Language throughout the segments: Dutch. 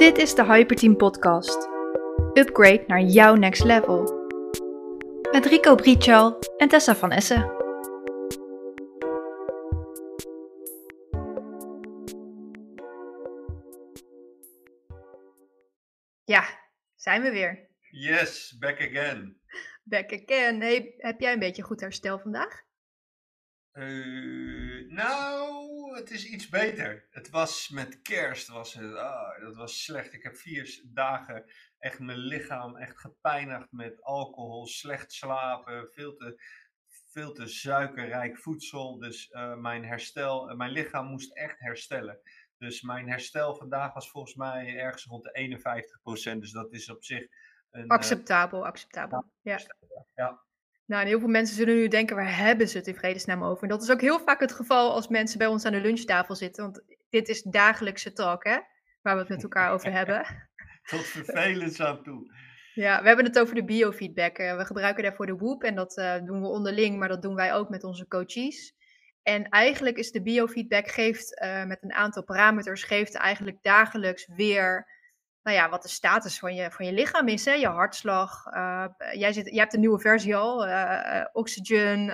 Dit is de Hyperteam Podcast. Upgrade naar jouw next level. Met Rico Brichal en Tessa van Essen. Ja, zijn we weer. Yes, back again. Back again. Hey, heb jij een beetje goed herstel vandaag? Uh, nou, het is iets beter. Het was met kerst, was het, ah, dat was slecht. Ik heb vier dagen echt mijn lichaam echt gepijnigd met alcohol, slecht slapen, veel te, veel te suikerrijk voedsel. Dus uh, mijn herstel, uh, mijn lichaam moest echt herstellen. Dus mijn herstel vandaag was volgens mij ergens rond de 51%. Dus dat is op zich... Een, acceptabel, acceptabel. Ja. ja. Nou, en heel veel mensen zullen nu denken, waar hebben ze het in vredesnaam over? En dat is ook heel vaak het geval als mensen bij ons aan de lunchtafel zitten. Want dit is dagelijkse talk, hè? Waar we het met elkaar over hebben. Tot vervelend aan toe. Ja, we hebben het over de biofeedback. We gebruiken daarvoor de Whoop en dat uh, doen we onderling, maar dat doen wij ook met onze coaches. En eigenlijk is de biofeedback geeft uh, met een aantal parameters, geeft eigenlijk dagelijks weer nou ja, wat de status van je, van je lichaam is. Hè? Je hartslag. Uh, jij, zit, jij hebt een nieuwe versie al. Uh, oxygen,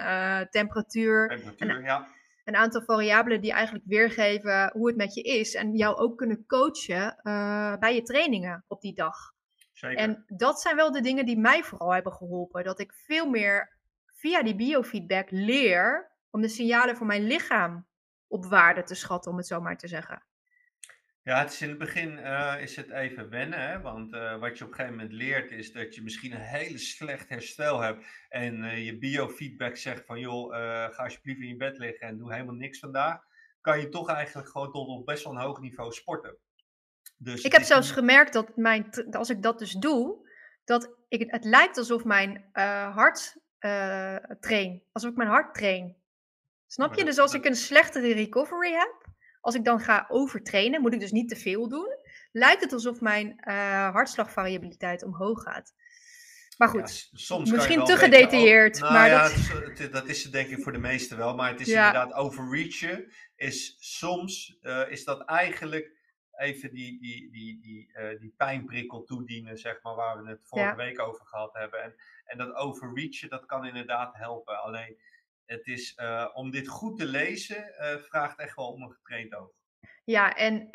temperatuur. Temperatuur, een, ja. Een aantal variabelen die eigenlijk weergeven hoe het met je is. En jou ook kunnen coachen bij je trainingen op die dag. Zeker. En dat zijn wel de dingen die mij vooral hebben geholpen. Dat ik veel meer via die biofeedback leer om de signalen van mijn lichaam op waarde te schatten, om het zo maar te zeggen. Ja, het is in het begin uh, is het even wennen, hè? want uh, wat je op een gegeven moment leert is dat je misschien een hele slecht herstel hebt en uh, je biofeedback zegt van joh, ga alsjeblieft in je bed liggen en doe helemaal niks vandaag, kan je toch eigenlijk gewoon tot op best wel een hoog niveau sporten. Dus ik heb zelfs gemerkt dat mijn, als ik dat dus doe, dat ik, het lijkt alsof mijn hart train, alsof ik mijn hart train. Snap je? Dus als ik een slechtere recovery heb, als ik dan ga overtrainen, moet ik dus niet te veel doen, lijkt het alsof mijn uh, hartslagvariabiliteit omhoog gaat. Maar goed, ja, soms misschien te gedetailleerd. nou maar ja, dat... dat is het denk ik voor de meesten wel. Maar het is ja. inderdaad overreachen. Is soms uh, is dat eigenlijk even die, die, die, die, uh, die pijnprikkel toedienen, zeg maar, waar we het vorige week over gehad hebben. En, en dat overreachen, dat kan inderdaad helpen. Alleen het is, uh, om dit goed te lezen, uh, vraagt echt wel om een getraind oog. Ja, en uh,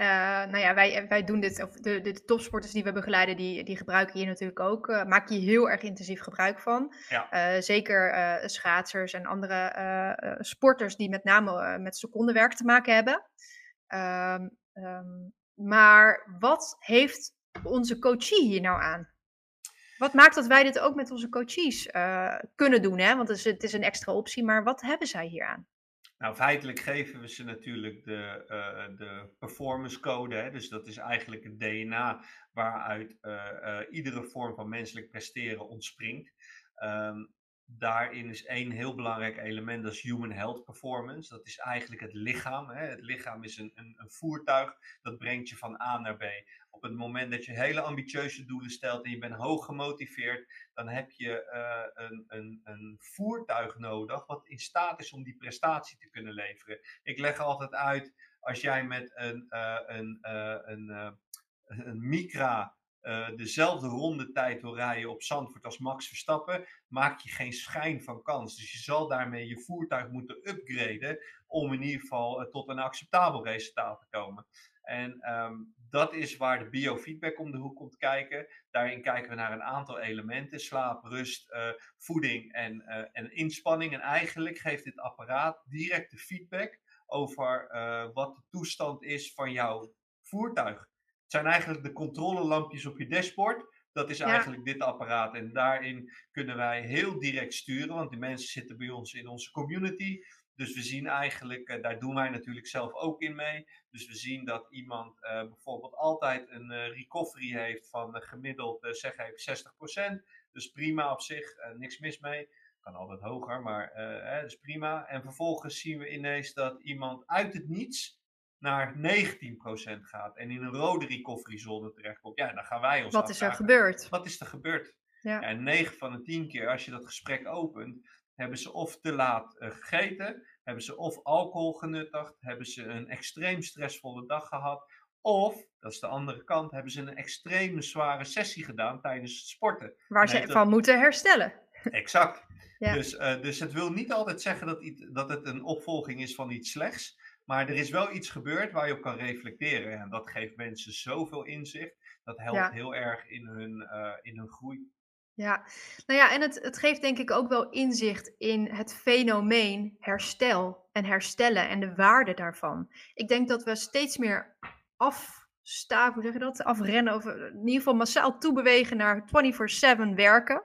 nou ja, wij, wij doen dit, of de, de topsporters die we begeleiden, die, die gebruiken hier natuurlijk ook. maak je heel erg intensief gebruik van. Ja. zeker schaatsers en andere sporters die met name met secondenwerk te maken hebben. Um, um, maar wat heeft onze coachie hier nou aan? Wat maakt dat wij dit ook met onze coaches uh, kunnen doen? Hè? Want het is, het is, een extra optie, maar wat hebben zij hier aan? Nou, feitelijk geven we ze natuurlijk de, uh, de performance code. Hè? Dus dat is eigenlijk het DNA waaruit uh, iedere vorm van menselijk presteren ontspringt. Um, daarin is één heel belangrijk element, dat is human health performance. Dat is eigenlijk het lichaam. Hè? Het lichaam is een, een, een, voertuig dat brengt je van A naar B. Op het moment dat je hele ambitieuze doelen stelt en je bent hoog gemotiveerd, dan heb je uh, een, een, een voertuig nodig wat in staat is om die prestatie te kunnen leveren. Ik leg altijd uit, als jij met een, uh, een, uh, een, een Micra uh, dezelfde rondetijd wil rijden op Zandvoort als Max Verstappen, maak je geen schijn van kans. Dus je zal daarmee je voertuig moeten upgraden om in ieder geval tot een acceptabel resultaat te komen. En um, dat is waar de biofeedback om de hoek komt kijken. Daarin kijken we naar een aantal elementen: slaap, rust, uh, voeding en, en inspanning. En eigenlijk geeft dit apparaat directe feedback over wat de toestand is van jouw voertuig zijn eigenlijk de controlelampjes op je dashboard. Dat is eigenlijk dit apparaat. En daarin kunnen wij heel direct sturen, want die mensen zitten bij ons in onze community. Dus we zien eigenlijk, uh, daar doen wij natuurlijk zelf ook in mee. Dus we zien dat iemand uh, bijvoorbeeld altijd een uh, recovery heeft van gemiddeld, zeg even 60%. Dus prima op zich, niks mis mee. Kan altijd hoger, maar hè, dus prima. En vervolgens zien we ineens dat iemand uit het niets naar 19% gaat en in een rode recovery zone terechtkomt, ja, dan gaan wij ons Wat is er gebeurd? Wat is er gebeurd? Ja. En 9 van de 10 keer, als je dat gesprek opent, hebben ze of te laat uh, gegeten, hebben ze of alcohol genuttigd, hebben ze een extreem stressvolle dag gehad, Of, dat is de andere kant, hebben ze een extreme zware sessie gedaan tijdens het sporten. Waar ze van moeten herstellen. Exact. Ja. Dus, uh, dus het wil niet altijd zeggen dat, dat het een opvolging is van iets slechts. Maar er is wel iets gebeurd waar je op kan reflecteren. En dat geeft mensen zoveel inzicht. Dat helpt heel erg in hun, uh, in hun groei. Ja, nou ja, en het, het geeft denk ik ook wel inzicht in het fenomeen herstel en herstellen en de waarde daarvan. Ik denk dat we steeds meer afstaven, hoe zeg je dat? Afrennen, of in ieder geval massaal toebewegen naar 24-7 werken.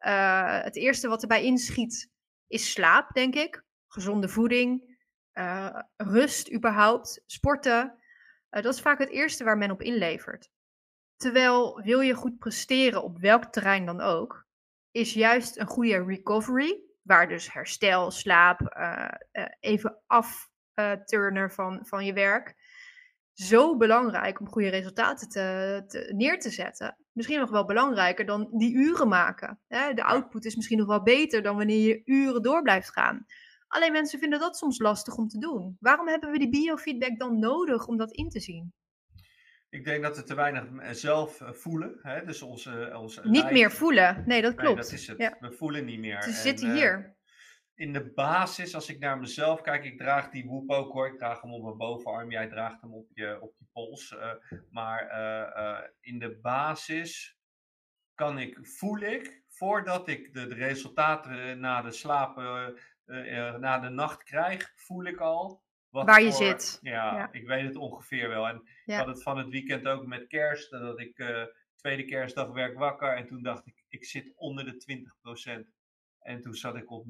Uh, het eerste wat erbij inschiet is slaap, denk ik. Gezonde voeding, uh, rust überhaupt, sporten. Dat is vaak het eerste waar men op inlevert. Terwijl wil je goed presteren op welk terrein dan ook, is juist een goede recovery, waar dus herstel, slaap, uh, uh, even afturnen van, van je werk, zo belangrijk om goede resultaten te, te, neer te zetten. Misschien nog wel belangrijker dan die uren maken. Hè? De output is misschien nog wel beter dan wanneer je uren door blijft gaan. Alleen mensen vinden dat soms lastig om te doen. Waarom hebben we die biofeedback dan nodig om dat in te zien? Ik denk dat we te weinig eh, zelf eh, voelen. Hè? Dus onze, onze niet meer voelen. Nee, dat klopt. Nee, dat is het. We voelen niet meer. Ze zitten uh, hier. In de basis, als ik naar mezelf kijk, ik draag die woep ook hoor. Ik draag hem op mijn bovenarm. Jij draagt hem op je, op je pols. Uh, maar in de basis kan ik, voel ik, voordat ik de, de resultaten na de slaap, na de nacht krijg, voel ik al Waar je zit. Ja, ik weet het ongeveer wel. En ik had het van het weekend ook met kerst. Dat ik uh, tweede kerstdag werk wakker. En toen dacht ik, ik zit onder de 20%. En toen zat ik op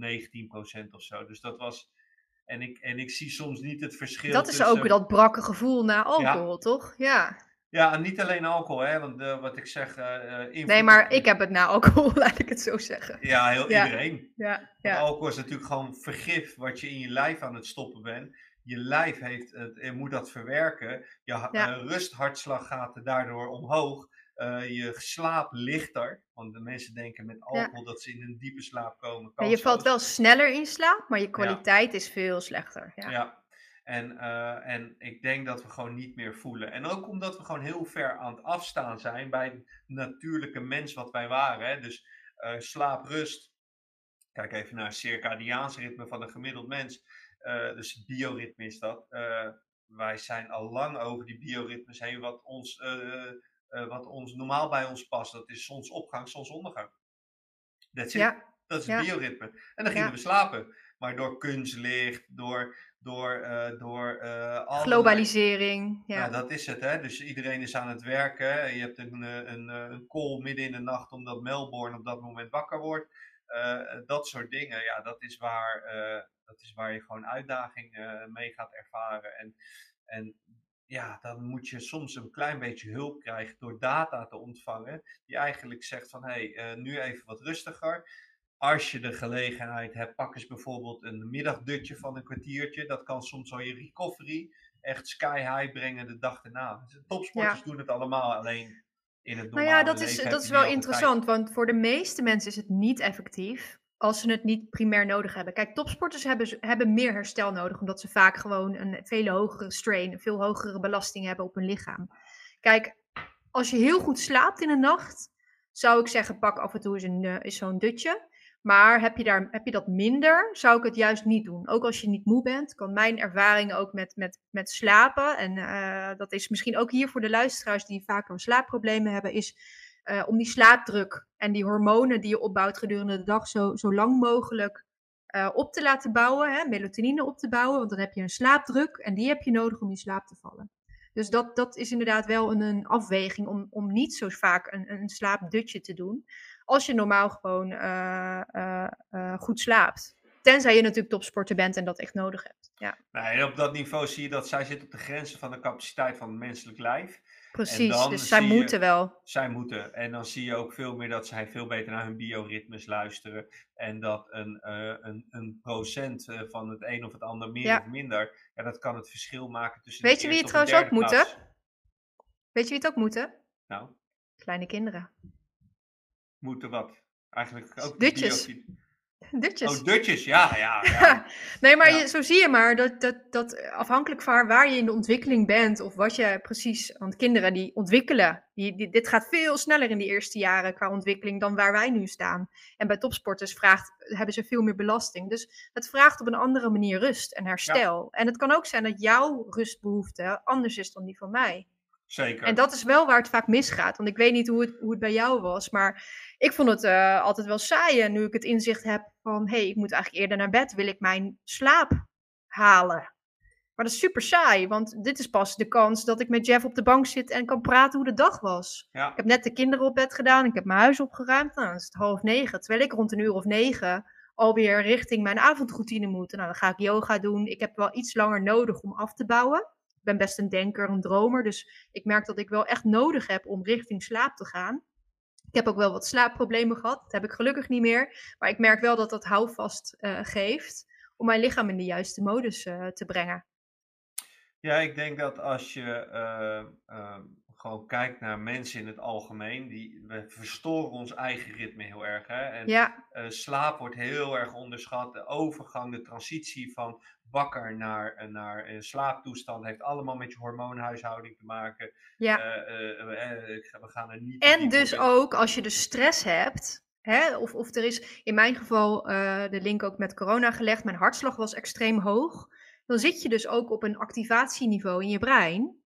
19% of zo. Dus dat was... En ik, en ik zie soms niet het verschil Dat is ook dat brakke gevoel na alcohol, toch? Ja. Ja, en niet alleen alcohol, hè, want uh, wat ik zeg... Uh, nee, maar ik heb het na alcohol, laat ik het zo zeggen. Ja, heel iedereen. Ja, ja. alcohol is natuurlijk gewoon vergif wat je in je lijf aan het stoppen bent je lijf heeft het, moet dat verwerken. Je ja. uh, rusthartslag gaat daardoor omhoog. Uh, je slaap lichter. Want de mensen denken met alcohol dat ze in een diepe slaap komen. Ja, je valt wel sneller in slaap, maar je kwaliteit is veel slechter. Ja. En, uh, en ik denk dat we gewoon niet meer voelen. En ook omdat we gewoon heel ver aan het afstaan zijn bij het natuurlijke mens wat wij waren. Hè? Dus slaap, rust. Kijk even naar het circadiaans ritme van een gemiddeld mens dus bioritme is dat. Uh, wij zijn al lang over die bioritmes heen, wat ons, uh, wat ons normaal bij ons past. Dat is zonsopgang, zonsondergang. Dat Ja. Dat is ja. bioritme. En dan gingen we slapen. Maar door kunstlicht, door, door, door globalisering. Ja. ja, dat is het. Hè? Dus iedereen is aan het werken. Je hebt een, een, een call midden in de nacht omdat Melbourne op dat moment wakker wordt. Dat soort dingen, ja, dat is waar dat is waar je gewoon uitdaging uh, mee gaat ervaren. En, en ja, dan moet je soms een klein beetje hulp krijgen door data te ontvangen. Die eigenlijk zegt van hé, hey, uh, nu even wat rustiger. Als je de gelegenheid hebt, pak eens bijvoorbeeld een middagdutje van een kwartiertje. Dat kan soms al je recovery echt sky high brengen de dag erna. Dus topsporters doen het allemaal alleen in het Nou ja, dat is, dat is wel interessant, want voor de meeste mensen is het niet effectief als ze het niet primair nodig hebben. Kijk, topsporters hebben, hebben meer herstel nodig, omdat ze vaak gewoon een veel hogere strain, een veel hogere belasting hebben op hun lichaam. Kijk, als je heel goed slaapt in de nacht, zou ik zeggen, pak af en toe eens, een, uh, zo'n dutje. Maar heb je, daar, heb je dat minder, zou ik het juist niet doen. Ook als je niet moe bent, kan mijn ervaring ook met, met, met slapen, en uh, dat is misschien ook hier voor de luisteraars die vaker slaapproblemen hebben, is uh, om die slaapdruk en die hormonen die je opbouwt gedurende de dag zo, zo lang mogelijk uh, op te laten bouwen, hè, melatonine op te bouwen, want dan heb je een slaapdruk en die heb je nodig om in slaap te vallen. Dus dat, dat is inderdaad wel een, een afweging om, om niet zo vaak een, een slaapdutje te doen, als je normaal gewoon uh, goed slaapt. Tenzij je natuurlijk topsporter bent en dat echt nodig hebt. Ja. Nee, op dat niveau zie je dat zij zit op de grenzen van de capaciteit van het menselijk lijf. Precies, dus zij moeten wel. Zij moeten. En dan zie je ook veel meer dat zij veel beter naar hun bioritmes luisteren. En dat een, uh, een, een procent eh, van het een of het ander meer of minder, ja, dat kan het verschil maken tussen. Weet je wie het trouwens ook moeten? Weet je wie het ook moeten? Nou. Kleine kinderen. Moeten wat? Eigenlijk ook Dutjes. Dutjes. Oh, dutjes, ja, ja. ja. nee, maar Ja. je, zo zie je maar dat, dat, dat afhankelijk van waar je in de ontwikkeling bent of wat je precies, want kinderen die ontwikkelen, die, die, dit gaat veel sneller in die eerste jaren qua ontwikkeling dan waar wij nu staan. En bij topsporters vraagt, hebben ze veel meer belasting. Dus het vraagt op een andere manier rust en herstel. En het kan ook zijn dat jouw rustbehoefte anders is dan die van mij. Zeker. En dat is wel waar het vaak misgaat. Want ik weet niet hoe het, hoe het bij jou was. Maar ik vond het eh, altijd wel saai. En nu ik het inzicht heb van... hé, hey, ik moet eigenlijk eerder naar bed. Wil ik mijn slaap halen. Maar dat is super saai. Want dit is pas de kans dat ik met Jeff op de bank zit... en kan praten hoe de dag was. ja. Ik heb net de kinderen op bed gedaan. Ik heb mijn huis opgeruimd. Nou, dan is het half negen. Terwijl ik rond een uur of negen... alweer richting mijn avondroutine moet. Nou, dan ga ik yoga doen. Ik heb wel iets langer nodig om af te bouwen. Ben best een denker, een dromer. Dus ik merk dat ik wel echt nodig heb om richting slaap te gaan. Ik heb ook wel wat slaapproblemen gehad. Dat heb ik gelukkig niet meer. Maar ik merk wel dat dat houvast eh, geeft om mijn lichaam in de juiste modus eh, te brengen. Ja, ik denk dat als je eh, eh, gewoon kijkt naar mensen in het algemeen, die, we verstoren ons eigen ritme heel erg. Hè? En Ja, eh, slaap wordt heel erg onderschat. De overgang, de transitie van wakker naar, eh, naar een slaaptoestand heeft allemaal met je hormoonhuishouding te maken. ja. Eh, eh, eh, we gaan er niet. En dus in. ook als je de stress hebt, hè, of, of er is in mijn geval eh, de link ook met corona gelegd, mijn hartslag was extreem hoog, dan zit je dus ook op een activatieniveau in je brein,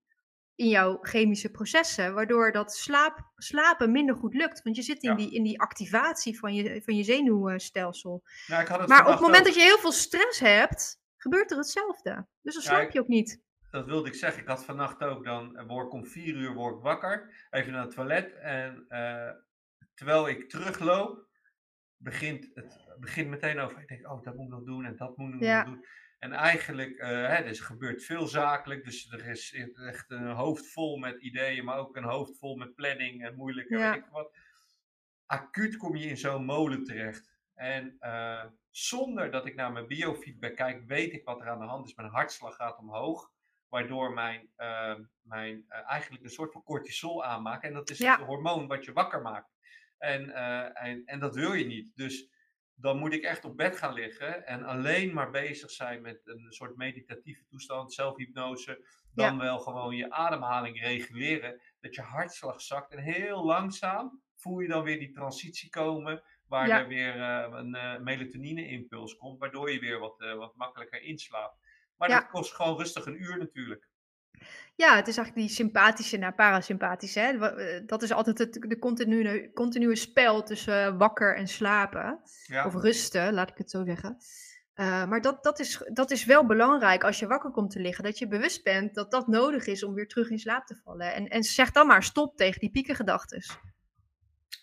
in jouw chemische processen, waardoor dat slaap, slapen minder goed lukt. Want je zit in, Ja. die, in die activatie van je, van je zenuwstelsel. Nou, ik had het Maar op het moment ook. dat je heel veel stress hebt, gebeurt er hetzelfde. Dus dan Ja, slaap ik- je ook niet. Dat wilde ik zeggen. Ik had vannacht ook dan, eh, word ik om vier uur word ik wakker, even naar het toilet. En eh, terwijl ik terugloop, begint het begint meteen over. Ik denk, oh, dat moet ik nog doen en dat moet ik Ja. nog doen. En eigenlijk, eh, hè, dus er gebeurt veel zakelijk. Dus er is echt een hoofd vol met ideeën, maar ook een hoofd vol met planning en moeilijk en Ja. weet ik wat. Acuut kom je in zo'n molen terecht. En eh, zonder dat ik naar mijn biofeedback kijk, weet ik wat er aan de hand is. Mijn hartslag gaat omhoog waardoor mijn, eh, mijn eigenlijk een soort van cortisol aanmaakt. En dat is Ja. het hormoon wat je wakker maakt. En, en, en dat wil je niet. Dus dan moet ik echt op bed gaan liggen en alleen maar bezig zijn met een soort meditatieve toestand, zelfhypnose. Dan wel gewoon je ademhaling reguleren, dat je hartslag zakt. En heel langzaam voel je dan weer die transitie komen, waar Ja. er weer eh, een eh, melatonine-impuls komt, waardoor je weer wat, eh, wat makkelijker inslaapt. Maar Ja. dat kost gewoon rustig een uur natuurlijk. Ja, het is eigenlijk die sympathische naar parasympathische. Hè? Eh, Dat is altijd het de continue, continue spel tussen eh, wakker en slapen. Ja. Of rusten, laat ik het zo zeggen. Eh, maar dat, dat, is, dat is wel belangrijk als je wakker komt te liggen. Dat je bewust bent dat dat nodig is om weer terug in slaap te vallen. En, en zeg dan maar stop tegen die piekengedachtes.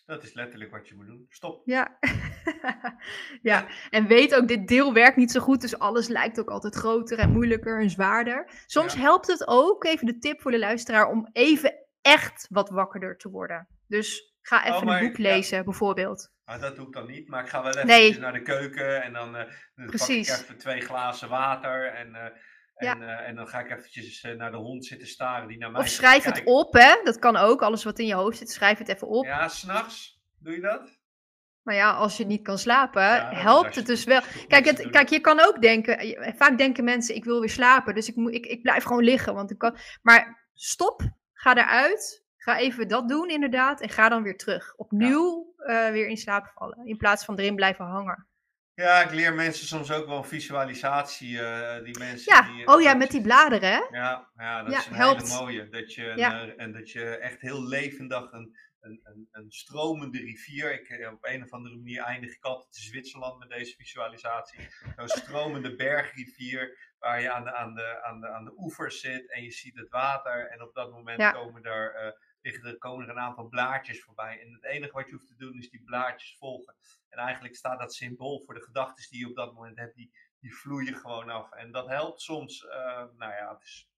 Dat is letterlijk wat je moet doen. Stop. Ja. ja, en weet ook, dit deel werkt niet zo goed, dus alles lijkt ook altijd groter en moeilijker en zwaarder. Soms Ja. helpt het ook, even de tip voor de luisteraar, om even echt wat wakkerder te worden. Dus ga even Oh, maar- een boek ja. lezen, bijvoorbeeld. Maar dat doe ik dan niet. Maar ik ga wel even Nee. naar de keuken en dan, eh Precies. pak ik even twee glazen water. En, eh, Ja. en, eh, en dan ga ik eventjes eh, naar de hond zitten staren die naar mij Of schrijf het kijken. op, hè. Dat kan ook, alles wat in je hoofd zit, schrijf het even op. Ja, s'nachts. Doe je dat? Maar ja, als je niet kan slapen, Ja, helpt het dus wel. Kijk, het, kijk, je kan ook denken, je- vaak denken mensen, ik wil weer slapen, dus ik, moet, ik, ik blijf gewoon liggen. Want ik kan, maar stop, ga eruit, ga even dat doen inderdaad en ga dan weer terug. Opnieuw eh, weer in slaap vallen, in plaats van erin blijven hangen. Ja, ik leer mensen soms ook wel visualisatie. eh, die mensen Ja, die, oh ja, met die bladeren hè? Ja, ja dat Ja, is een helpt. hele mooie. Dat je, een, Ja. eh, en dat je echt heel levendig een, een, een, een stromende rivier. Ik, eh, op een of andere manier eindig ik altijd in Zwitserland met deze visualisatie. Zo'n stromende bergrivier waar je aan de, aan, de, aan, de, aan de oevers zit en je ziet het water. En op dat moment komen, er, eh, liggen er, komen er een aantal blaadjes voorbij. En het enige wat je hoeft te doen is die blaadjes volgen. En eigenlijk staat dat symbool voor de gedachten die je op dat moment hebt, die, die vloeien gewoon af. En dat helpt soms, eh, nou ja, het is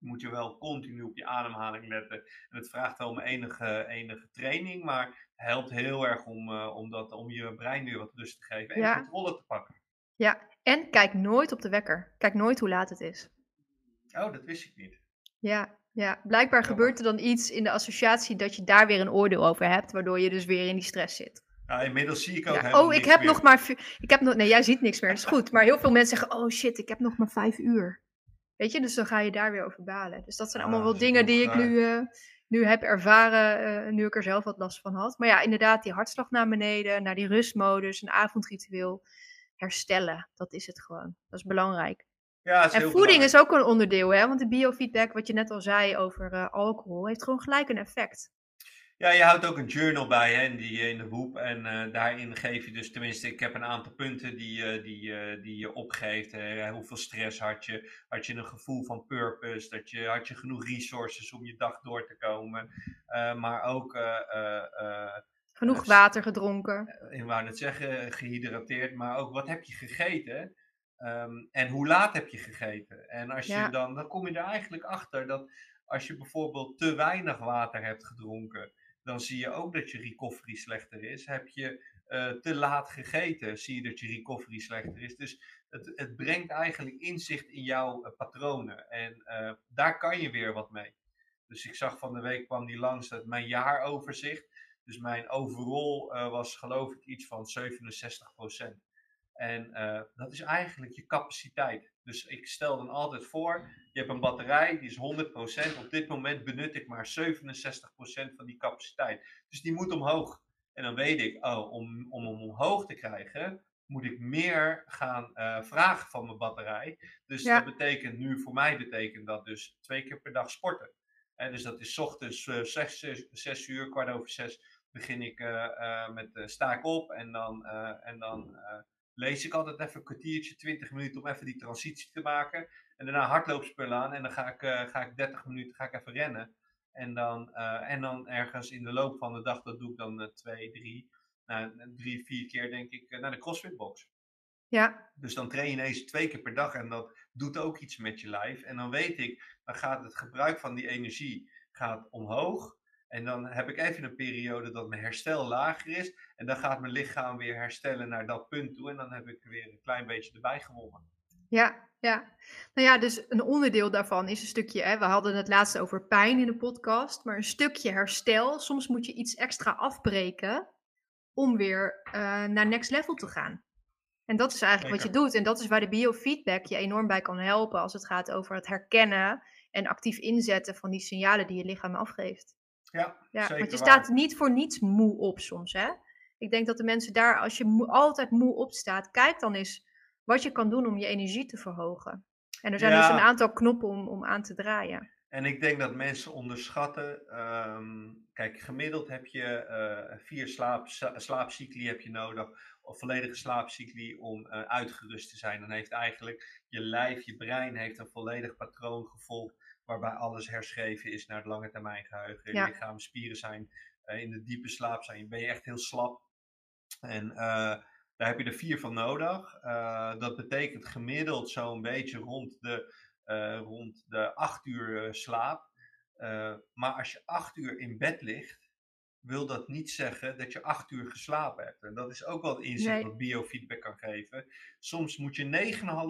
moet je wel continu op je ademhaling letten. En het vraagt wel om enige, enige training, maar het helpt heel erg om, eh, om, dat, om je brein weer wat rust te geven en Ja. controle te pakken. Ja, en kijk nooit op de wekker. Kijk nooit hoe laat het is. Oh, dat wist ik niet. Ja, ja. blijkbaar gebeurt er dan iets in de associatie dat je daar weer een oordeel over hebt, waardoor je dus weer in die stress zit. Inmiddels zie ik ook Ja. Oh, ik heb meer. nog maar... Ik heb nog... Nee, jij ziet niks meer. Dat is goed. Maar heel veel mensen zeggen... Oh shit, ik heb nog maar vijf uur. Weet je? Dus dan ga je daar weer over balen. Dus dat zijn allemaal Ah, wel dingen die ik nu, eh, nu heb ervaren. eh, nu ik er zelf wat last van had. Maar ja, inderdaad, die hartslag naar beneden. Naar die rustmodus. Een avondritueel. Herstellen. Dat is het gewoon. Dat is belangrijk. Ja, is En heel voeding belangrijk. is ook een onderdeel, hè? Want de biofeedback, wat je net al zei over eh, alcohol, heeft gewoon gelijk een effect. Ja, je houdt ook een journal bij hè, in, die, in de boek. En eh, daarin geef je dus, tenminste, ik heb een aantal punten die, eh, die, die je opgeeft. hè. hoeveel stress had je? Had je een gevoel van purpose? Dat je, had je genoeg resources om je dag door te komen? Maar ook, Genoeg water gedronken. ik wou net zeggen, gehydrateerd, maar ook wat heb je gegeten? Ehm, en hoe laat heb je gegeten? En als je dan, dan kom je er eigenlijk achter dat als je bijvoorbeeld te weinig water hebt gedronken, dan zie je ook dat je recovery slechter is. Heb je eh, te laat gegeten, zie je dat je recovery slechter is. Dus het, het brengt eigenlijk inzicht in jouw eh, patronen. En eh, daar kan je weer wat mee. Dus ik zag van de week kwam die langs dat mijn jaaroverzicht. Dus mijn overall was geloof ik iets van 67%. En eh, dat is eigenlijk je capaciteit. Dus ik stel dan altijd voor, je hebt een batterij, die is 100%. Op dit moment benut ik maar 67% van die capaciteit. Dus die moet omhoog. En dan weet ik, oh, om, om hem omhoog te krijgen, moet ik meer gaan eh, vragen van mijn batterij. Dus Ja. dat betekent nu, voor mij betekent dat dus twee keer per dag sporten. Dus dat is ochtends eh, zes, zes, zes uur, kwart over zes, begin ik met, sta ik op en dan, en dan lees ik altijd even een kwartiertje, 20 minuten om even die transitie te maken. En daarna hardloopspullen aan en dan ga ik, eh, ga ik 30 minuten ga ik even rennen. En dan, eh, en dan ergens in de loop van de dag, dat doe ik dan eh, twee, drie, nou, drie, vier keer denk ik, naar de CrossFit box. Ja, Dus dan train je ineens twee keer per dag en dat doet ook iets met je lijf. En dan weet ik, dan gaat het gebruik van die energie gaat omhoog. En dan heb ik even een periode dat mijn herstel lager is. En dan gaat mijn lichaam weer herstellen naar dat punt toe. En dan heb ik weer een klein beetje erbij gewonnen. ja, ja. Nou ja, dus een onderdeel daarvan is een stukje, hè, we hadden het laatst over pijn in de podcast, maar een stukje herstel. Soms moet je iets extra afbreken om weer eh, naar next level te gaan. En dat is eigenlijk wat je doet. En dat is waar de biofeedback je enorm bij kan helpen als het gaat over het herkennen en actief inzetten van die signalen die je lichaam afgeeft. Ja, Ja, zeker want je waar. staat niet voor niets moe op soms, hè? Ik denk dat de mensen daar, als je moe- altijd moe opstaat, kijk dan eens wat je kan doen om je energie te verhogen. En er zijn dus een aantal knoppen om, om aan te draaien. En ik denk dat mensen onderschatten. ehm, kijk, gemiddeld heb je eh, vier slaap, slaapcycli heb je nodig. Of volledige slaapcycli om eh, uitgerust te zijn. Dan heeft eigenlijk je lijf, je brein heeft een volledig patroon gevolgd. Waarbij alles herschreven is naar het lange termijn geheugen. Ja. Je lichaam, spieren zijn eh, in de diepe slaap zijn. Ben je echt heel slap. En eh, daar heb je er vier van nodig. Eh, dat betekent gemiddeld zo'n beetje rond de rond de acht uur slaap. Maar als je acht uur in bed ligt, wil dat niet zeggen dat je acht uur geslapen hebt. En dat is ook wel het inzicht Nee. wat biofeedback kan geven. Soms moet je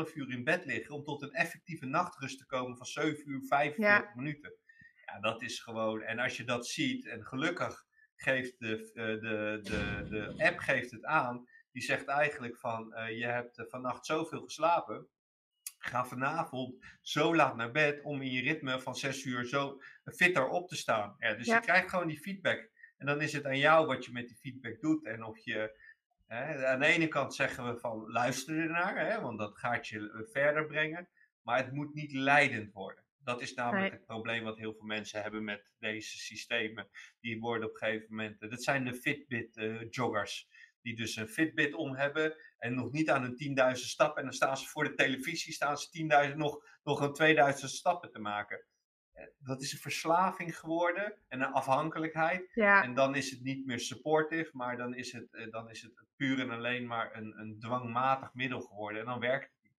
9,5 uur in bed liggen om tot een effectieve nachtrust te komen van 7 uur 45 minuten. Ja, dat is gewoon. En als je dat ziet, en gelukkig geeft de, eh, de, de, de app geeft het aan. Die zegt eigenlijk van eh, je hebt eh, vannacht zoveel geslapen. Ga vanavond zo laat naar bed om in je ritme van 6 uur zo fitter op te staan. Ja, dus Ja. je krijgt gewoon die feedback. En dan is het aan jou wat je met die feedback doet. En of je. Hè, aan de ene kant zeggen we van luister ernaar, hè, want dat gaat je eh, verder brengen. Maar het moet niet leidend worden. Dat is namelijk het probleem wat heel veel mensen hebben met deze systemen. Die worden op een gegeven moment. eh, Dat zijn de Fitbit-joggers. die dus een Fitbit om hebben. En nog niet aan hun 10.000 stappen. En dan staan ze voor de televisie. Staan ze 10.000 nog, nog een 2000 stappen te maken. Dat is een verslaving geworden. En een afhankelijkheid. Ja, En dan is het niet meer supportive, maar dan is het, eh, dan is het puur en alleen maar een, een dwangmatig middel geworden. En dan werkt het niet.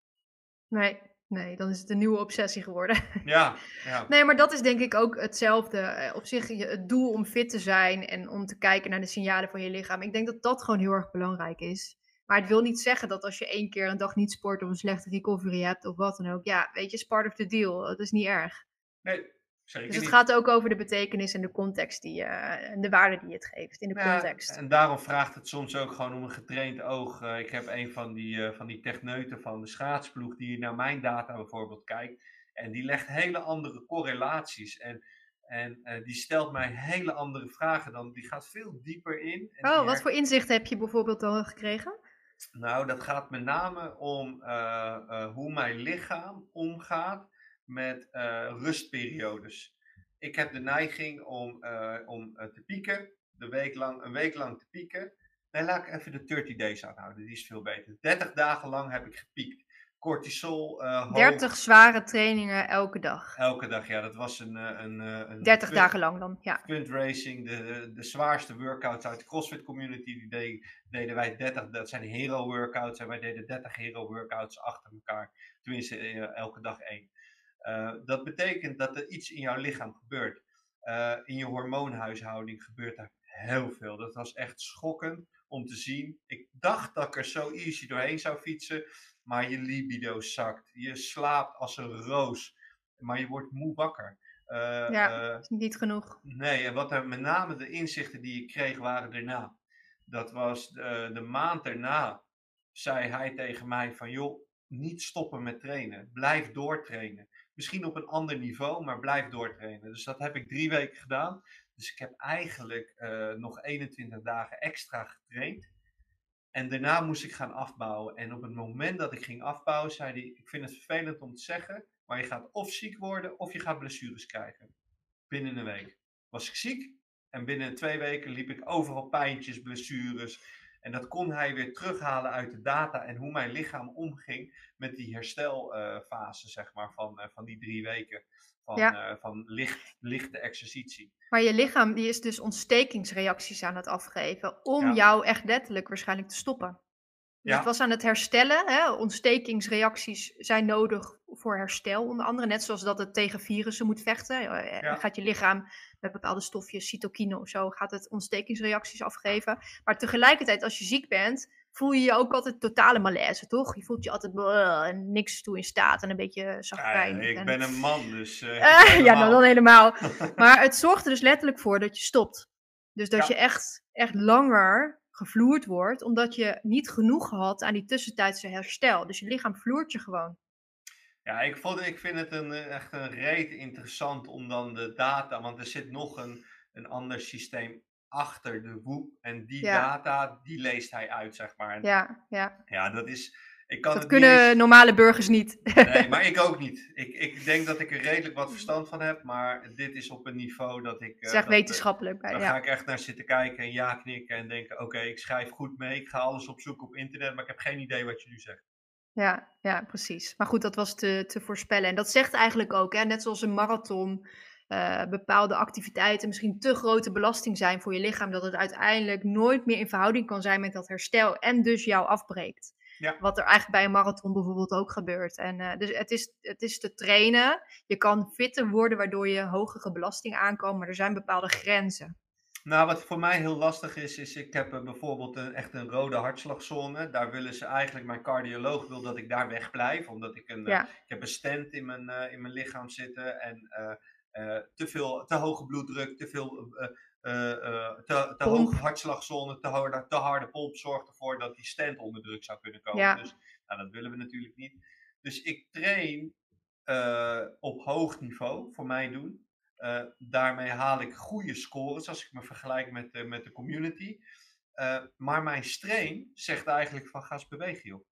nee, nee, dan is het een nieuwe obsessie geworden. Ja, ja. Nee, maar dat is denk ik ook hetzelfde. Eh, Op zich het doel om fit te zijn en om te kijken naar de signalen van je lichaam. Ik denk dat dat gewoon heel erg belangrijk is. Maar het wil niet zeggen dat als je één keer een dag niet sport of een slechte recovery hebt of wat dan ook. Ja, weet je, is part of the deal. Dat is niet erg. Nee, Zeker Dus het niet. gaat ook over de betekenis en de context die je, en de waarde die je het geeft in de Ja, context. en daarom vraagt het soms ook gewoon om een getraind oog. Eh, ik heb een van die, eh, van die techneuten van de schaatsploeg die naar mijn data bijvoorbeeld kijkt. En die legt hele andere correlaties. En, en eh, die stelt mij hele andere vragen dan. Die gaat veel dieper in. En Oh, wat her- voor inzicht heb je bijvoorbeeld dan gekregen? Nou, dat gaat met name om eh, eh, hoe mijn lichaam omgaat met eh, rustperiodes. Ik heb de neiging om, eh, om eh, te pieken, de week lang, een week lang te pieken. Nee, laat ik even de 30 days aanhouden, die is veel beter. 30 dagen lang heb ik gepiekt. Cortisol hoog, 30 zware trainingen elke dag. elke dag. Ja, dat was een... een, een 30 punt- dagen lang dan, ja. Fundraising, de, de, de zwaarste workouts uit de CrossFit community, die deden wij 30, dat zijn hero workouts en wij deden 30 hero workouts achter elkaar. Tenminste, elke dag één. Eh, dat betekent dat er iets in jouw lichaam gebeurt. Eh, in je hormoonhuishouding gebeurt er heel veel. Dat was echt schokkend om te zien. Ik dacht dat ik er zo easy doorheen zou fietsen, maar je libido zakt. Je slaapt als een roos, maar je wordt moe wakker. Eh, Ja. Is niet genoeg. Nee, en wat er met name de inzichten die ik kreeg waren daarna. Dat was de, de maand daarna, zei hij tegen mij van joh, niet stoppen met trainen. Blijf doortrainen. Misschien op een ander niveau, maar blijf doortrainen. Dus dat heb ik drie weken gedaan. Dus ik heb eigenlijk eh, nog 21 dagen extra getraind. En daarna moest ik gaan afbouwen. En op het moment dat ik ging afbouwen, zei hij: Ik vind het vervelend om te zeggen, maar je gaat of ziek worden of je gaat blessures krijgen. Binnen een week was ik ziek. En binnen twee weken liep ik overal pijntjes, blessures. En dat kon hij weer terughalen uit de data en hoe mijn lichaam omging met die herstelfase, zeg maar, van, eh, van die drie weken. Van, Ja. eh, van licht, lichte exercitie. Maar je lichaam die is dus ontstekingsreacties aan het afgeven om Ja. jou echt letterlijk waarschijnlijk te stoppen. Dus Ja. het was aan het herstellen. Hè? Ontstekingsreacties zijn nodig voor herstel, onder andere. Net zoals dat het tegen virussen moet vechten. Eh, Ja. Gaat je lichaam met bepaalde stofjes, cytokine of zo, gaat het ontstekingsreacties afgeven. Maar tegelijkertijd, als je ziek bent, voel je je ook altijd totale malaise, toch? Je voelt je altijd bleh, en niks toe in staat en een beetje Ja, zagrijnig. ik en- ben een man, dus. eh, Eh, ja, nou dan helemaal. Maar het zorgt er dus letterlijk voor dat je stopt. Dus dat Ja. je echt, echt langer gevloerd wordt, omdat je niet genoeg had aan die tussentijdse herstel. Dus je lichaam vloert je gewoon. Ja, ik, vond, ik vind het een, eh, echt een reet interessant om dan de data, want er zit nog een, een ander systeem achter de WOEP. En die Ja. data, die leest hij uit, zeg maar. En Ja, Ja, ja. dat is. Ik kan Dat het kunnen eens- normale burgers niet. Nee, maar ik ook niet. Ik, ik denk dat ik er redelijk wat verstand van heb, maar dit is op een niveau dat ik. Eh, dat, eh, wetenschappelijk. bij, Daar ja. ga ik echt naar zitten kijken en ja knikken en denken: oké, ik schrijf goed mee, ik ga alles opzoeken op internet, maar ik heb geen idee wat je nu zegt. Ja, ja, precies. Maar goed, dat was te, te voorspellen. En dat zegt eigenlijk ook, hè, net zoals een marathon, eh, bepaalde activiteiten misschien te grote belasting zijn voor je lichaam, dat het uiteindelijk nooit meer in verhouding kan zijn met dat herstel en dus jou afbreekt. Ja. Wat er eigenlijk bij een marathon bijvoorbeeld ook gebeurt. En, eh, dus het is, het is te trainen. Je kan fitter worden waardoor je hogere belasting aankomt, maar er zijn bepaalde grenzen. Nou, wat voor mij heel lastig is, is ik heb eh, bijvoorbeeld een, echt een rode hartslagzone. Daar willen ze eigenlijk, mijn cardioloog wil dat ik daar wegblijf, omdat ik een, eh, Ja, ik heb een stent in mijn, in mijn lichaam zitten en te, veel, te hoge bloeddruk, te veel, te, te Pomp. hoge hartslagzone, te harde, te harde pomp zorgt ervoor dat die stent onder druk zou kunnen komen. Ja. Dus nou, dat willen we natuurlijk niet. Dus ik train eh, op hoog niveau, voor mij doen. Eh, daarmee haal ik goede scores als ik me vergelijk met, de- met de community. Eh, maar mijn strain zegt eigenlijk van ga eens bewegen joh.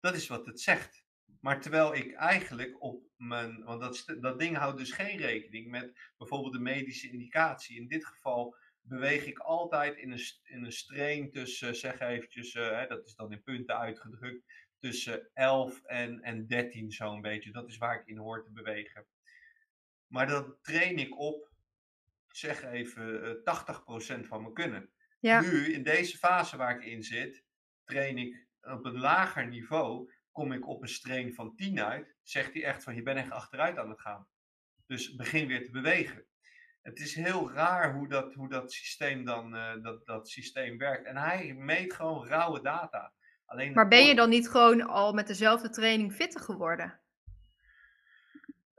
Dat is wat het zegt. Maar terwijl ik eigenlijk op mijn, want dat, dat ding houdt dus geen rekening met bijvoorbeeld de medische indicatie. In dit geval beweeg ik altijd in een, in een strain tussen, zeg eventjes, eh, hè, dat is dan in punten uitgedrukt, tussen 11 en, en 13 zo'n beetje. Dat is waar ik in hoor te bewegen. Maar dan train ik op, zeg even, eh, 80% van mijn kunnen. ja, Nu, in deze fase waar ik in zit, train ik op een lager niveau. Kom ik op een strain van 10 uit, zegt hij echt van je bent echt achteruit aan het gaan. Dus begin weer te bewegen. Het is heel raar hoe dat, hoe dat systeem dan eh, dat, dat systeem werkt. En hij meet gewoon rauwe data. Alleen maar ben je dan niet gewoon al met dezelfde training fitter geworden?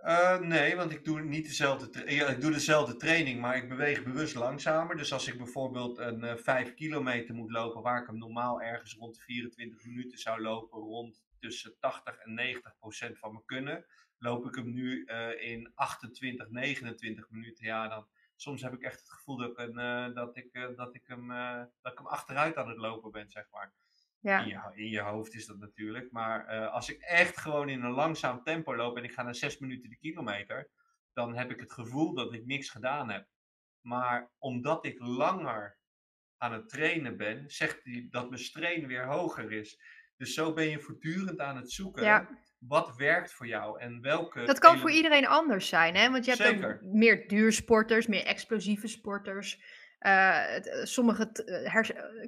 Uh, nee, want ik doe niet dezelfde, ja, ik doe dezelfde training, maar ik beweeg bewust langzamer. Dus als ik bijvoorbeeld een uh, 5 kilometer moet lopen, waar ik hem normaal ergens rond de 24 minuten zou lopen, rond tussen 80 en 90 procent van me kunnen, loop ik hem nu uh, in 28, 29 minuten. Ja, dan soms heb ik echt het gevoel dat ik, een, dat ik, dat ik, hem, dat ik hem achteruit aan het lopen ben, zeg maar. Ja. In, je, in je hoofd is dat natuurlijk. Maar als ik echt gewoon in een langzaam tempo loop en ik ga naar 6 minuten de kilometer, dan heb ik het gevoel dat ik niks gedaan heb. Maar omdat ik langer aan het trainen ben, zegt hij dat mijn strain weer hoger is. Dus zo ben je voortdurend aan het zoeken. Ja. Wat werkt voor jou en welke. Dat kan voor iedereen anders zijn, hè? Want je hebt Zeker. meer duursporters, meer explosieve sporters. Uh, sommigen uh,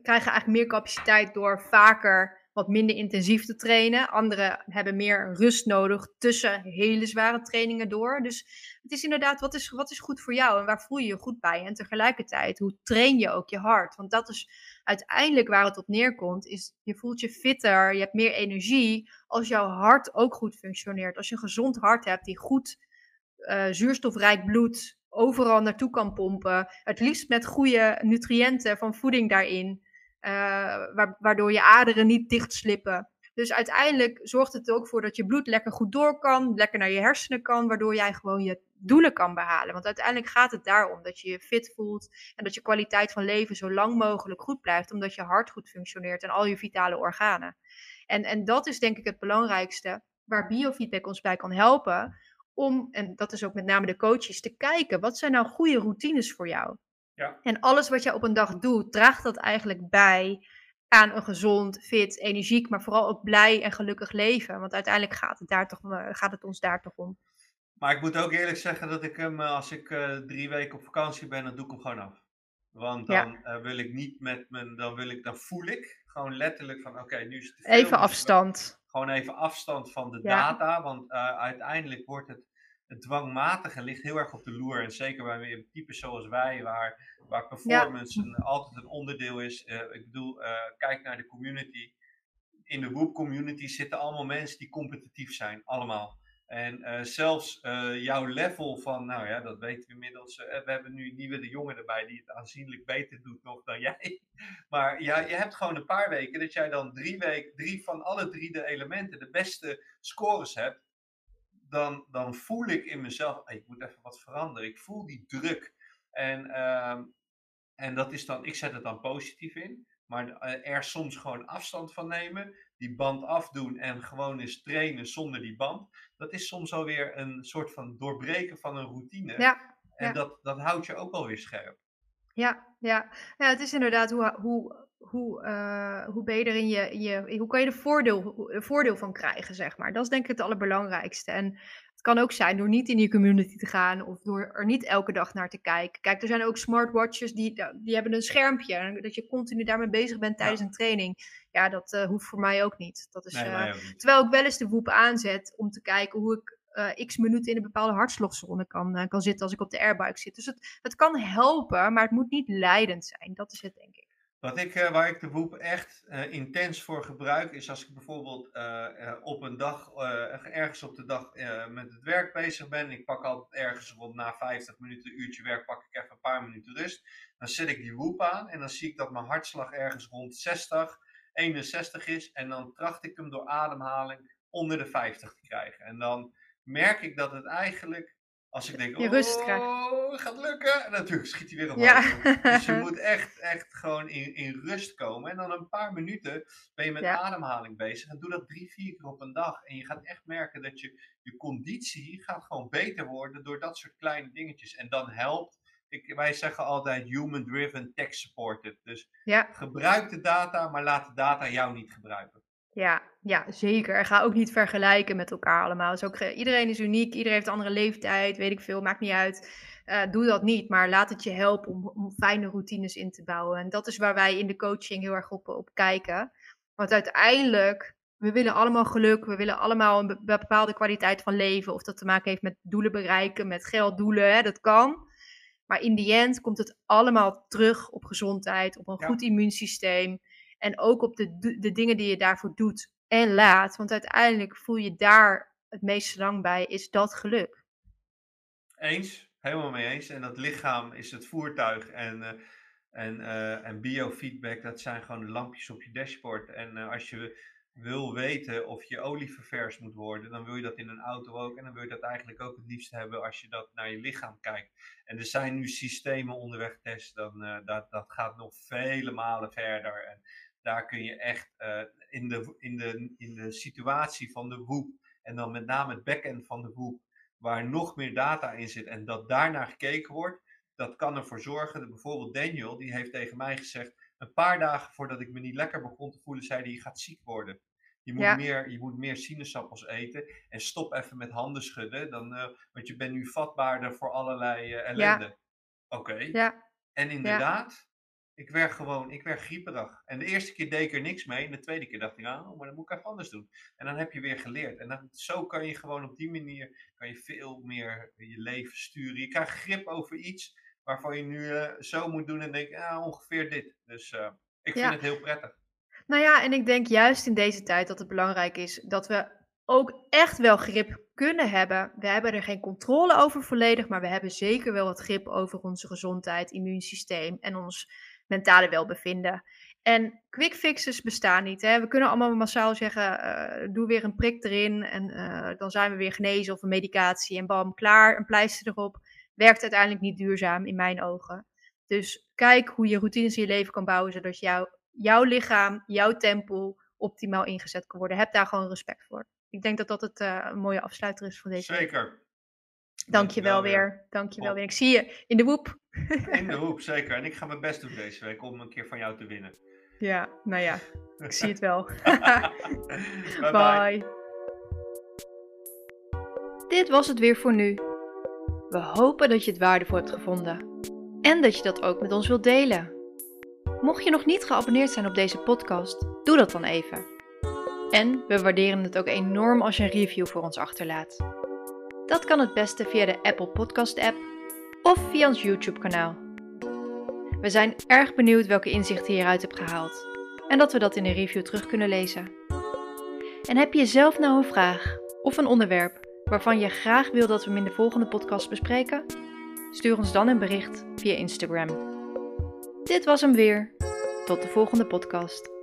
krijgen eigenlijk meer capaciteit door vaker wat minder intensief te trainen. Anderen hebben meer rust nodig tussen hele zware trainingen door. Dus het is inderdaad, wat is, wat is goed voor jou en waar voel je je goed bij? En tegelijkertijd, hoe train je ook je hart? Want dat is uiteindelijk waar het op neerkomt, is je voelt je fitter, je hebt meer energie als jouw hart ook goed functioneert. Als je een gezond hart hebt die goed uh, zuurstofrijk bloed overal naartoe kan pompen. Het liefst met goede nutriënten van voeding daarin, uh, waardoor je aderen niet dichtslippen. Dus uiteindelijk zorgt het er ook voor dat je bloed lekker goed door kan, lekker naar je hersenen kan, waardoor jij gewoon je doelen kan behalen. Want uiteindelijk gaat het daarom dat je je fit voelt en dat je kwaliteit van leven zo lang mogelijk goed blijft, omdat je hart goed functioneert en al je vitale organen. En, en dat is denk ik het belangrijkste waar biofeedback ons bij kan helpen om, en dat is ook met name de coaches, te kijken wat zijn nou goede routines voor jou. Ja. En alles wat je op een dag doet, draagt dat eigenlijk bij aan een gezond, fit, energiek, maar vooral ook blij en gelukkig leven. Want uiteindelijk gaat het, daar toch, eh, gaat het ons daar toch om. Maar ik moet ook eerlijk zeggen dat ik hem, eh, als ik uh, drie weken op vakantie ben, dan doe ik hem gewoon af. Want dan ja. wil ik niet met mijn, dan wil ik, dan voel ik gewoon letterlijk van, oké, nu is het Even afstand gewoon even afstand van de data. Want uh, uiteindelijk wordt het, het dwangmatige ligt heel erg op de loer. En zeker bij types zoals wij, waar, waar performance een, altijd een onderdeel is. Ik bedoel, kijk naar de community. In de Whoop community zitten allemaal mensen die competitief zijn, allemaal. En uh, zelfs uh, jouw level van, nou ja, dat weten we inmiddels. Uh, we hebben nu nieuwe de jongen erbij die het aanzienlijk beter doet nog dan jij. Maar ja, je hebt gewoon een paar weken dat jij dan drie, weken, drie van alle drie de elementen de beste scores hebt. Dan, dan voel ik in mezelf, ik moet even wat veranderen. Ik voel die druk. En, uh, en dat is dan, ik zet het dan positief in. Maar er soms gewoon afstand van nemen die band afdoen en gewoon eens trainen zonder die band. Dat is soms alweer een soort van doorbreken van een routine. Ja, en Dat, dat houdt je ook alweer scherp. Ja, ja. ja het is inderdaad hoe, hoe, hoe, uh, hoe ben je er in je, je, hoe kan je er voordeel, voordeel van krijgen, zeg maar. Dat is denk ik het allerbelangrijkste. En het kan ook zijn door niet in die community te gaan of door er niet elke dag naar te kijken. Kijk, er zijn ook smartwatches die, die hebben een schermpje. Dat je continu daarmee bezig bent tijdens een training. Ja, dat uh, hoeft voor mij ook niet. Dat is, uh, Terwijl ik wel eens de woep aanzet om te kijken hoe ik uh, x minuten in een bepaalde hartslagzone kan, kan zitten als ik op de airbike zit. Dus het, het kan helpen, maar het moet niet leidend zijn. Dat is het, denk ik. Wat ik, uh, waar ik de Woep echt uh, intens voor gebruik, is als ik bijvoorbeeld uh, op een dag, ergens op de dag met het werk bezig ben. Ik pak altijd ergens rond na 50 minuten, uurtje werk, pak ik even een paar minuten rust. Dan zet ik die Woep aan en dan zie ik dat mijn hartslag ergens rond 60, 61 is. En dan tracht ik hem door ademhaling onder de 50 te krijgen. En dan merk ik dat het eigenlijk als ik denk, oh, gaat lukken. En natuurlijk schiet hij weer omhoog. Ja. Dus je moet echt, echt gewoon in, in rust komen. En dan een paar minuten ben je met ademhaling bezig. En doe dat drie, vier keer op een dag. En je gaat echt merken dat je, je conditie gaat gewoon beter worden door dat soort kleine dingetjes. En dan helpt, ik, wij zeggen altijd human-driven, tech-supported. Dus gebruik de data, maar laat de data jou niet gebruiken. Ja, ja, zeker. En ga ook niet vergelijken met elkaar allemaal. Ook, iedereen is uniek, iedereen heeft een andere leeftijd, weet ik veel, maakt niet uit. Uh, doe dat niet, maar laat het je helpen om, om fijne routines in te bouwen. En dat is waar wij in de coaching heel erg op, op kijken. Want uiteindelijk, we willen allemaal geluk, we willen allemaal een bepaalde kwaliteit van leven. Of dat te maken heeft met doelen bereiken, met gelddoelen, hè, dat kan. Maar in die end komt het allemaal terug op gezondheid, op een goed immuunsysteem. En ook op de, de dingen die je daarvoor doet en laat. Want uiteindelijk voel je daar het meest lang bij, is dat geluk. Eens, helemaal mee eens. En dat lichaam is het voertuig en, uh, en, uh, en biofeedback, dat zijn gewoon de lampjes op je dashboard. En uh, als je wil weten of je olie ververs moet worden, dan wil je dat in een auto ook. En dan wil je dat eigenlijk ook het liefst hebben als je dat naar je lichaam kijkt. En er zijn nu systemen onderweg test, dan, dat, dat gaat nog vele malen verder. En daar kun je echt in, de, in, de, in de situatie van de woep, en dan met name het backend van de woep, waar nog meer data in zit en dat daarnaar gekeken wordt, dat kan ervoor zorgen dat bijvoorbeeld Daniel, die heeft tegen mij gezegd, een paar dagen voordat ik me niet lekker begon te voelen, zei hij, je gaat ziek worden. Je moet, meer, je moet meer sinaasappels eten en stop even met handen schudden, dan, uh, want je bent nu vatbaarder voor allerlei uh, ellende. Ja. Oké. Okay. Ja. En inderdaad, ik werd gewoon, ik werd grieperig. En de eerste keer deed ik er niks mee. En de tweede keer dacht ik, ah, maar dan moet ik even anders doen. En dan heb je weer geleerd. En dan, zo kan je gewoon op die manier, kan je veel meer je leven sturen. Je krijgt grip over iets waarvan je nu uh, zo moet doen en denk, ah, ongeveer dit. Dus uh, ik vind ja. het heel prettig. Nou ja, en ik denk juist in deze tijd dat het belangrijk is dat we ook echt wel grip kunnen hebben. We hebben er geen controle over volledig, maar we hebben zeker wel het grip over onze gezondheid, immuunsysteem en ons mentale welbevinden. En quick fixes bestaan niet. Hè? We kunnen allemaal massaal zeggen: uh, doe weer een prik erin en uh, dan zijn we weer genezen of een medicatie en bam, klaar, een pleister erop. Werkt uiteindelijk niet duurzaam in mijn ogen. Dus kijk hoe je routines in je leven kan bouwen zodat jou, jouw lichaam, jouw tempo optimaal ingezet kan worden. Heb daar gewoon respect voor. Ik denk dat dat het uh, een mooie afsluiter is van deze. Zeker. Dank je wel weer. Dank je wel weer. Ik zie je in de hoep. In de hoep, zeker. En ik ga mijn best doen deze week om een keer van jou te winnen. Ja, nou ja, ik zie het wel. bye, bye. Dit was het weer voor nu. We hopen dat je het waardevol hebt gevonden. En dat je dat ook met ons wilt delen. Mocht je nog niet geabonneerd zijn op deze podcast, doe dat dan even. En we waarderen het ook enorm als je een review voor ons achterlaat. Dat kan het beste via de Apple Podcast app of via ons YouTube kanaal. We zijn erg benieuwd welke inzichten je hieruit hebt gehaald en dat we dat in een review terug kunnen lezen. En heb je zelf nou een vraag of een onderwerp waarvan je graag wil dat we hem in de volgende podcast bespreken? Stuur ons dan een bericht via Instagram. Dit was hem weer. Tot de volgende podcast.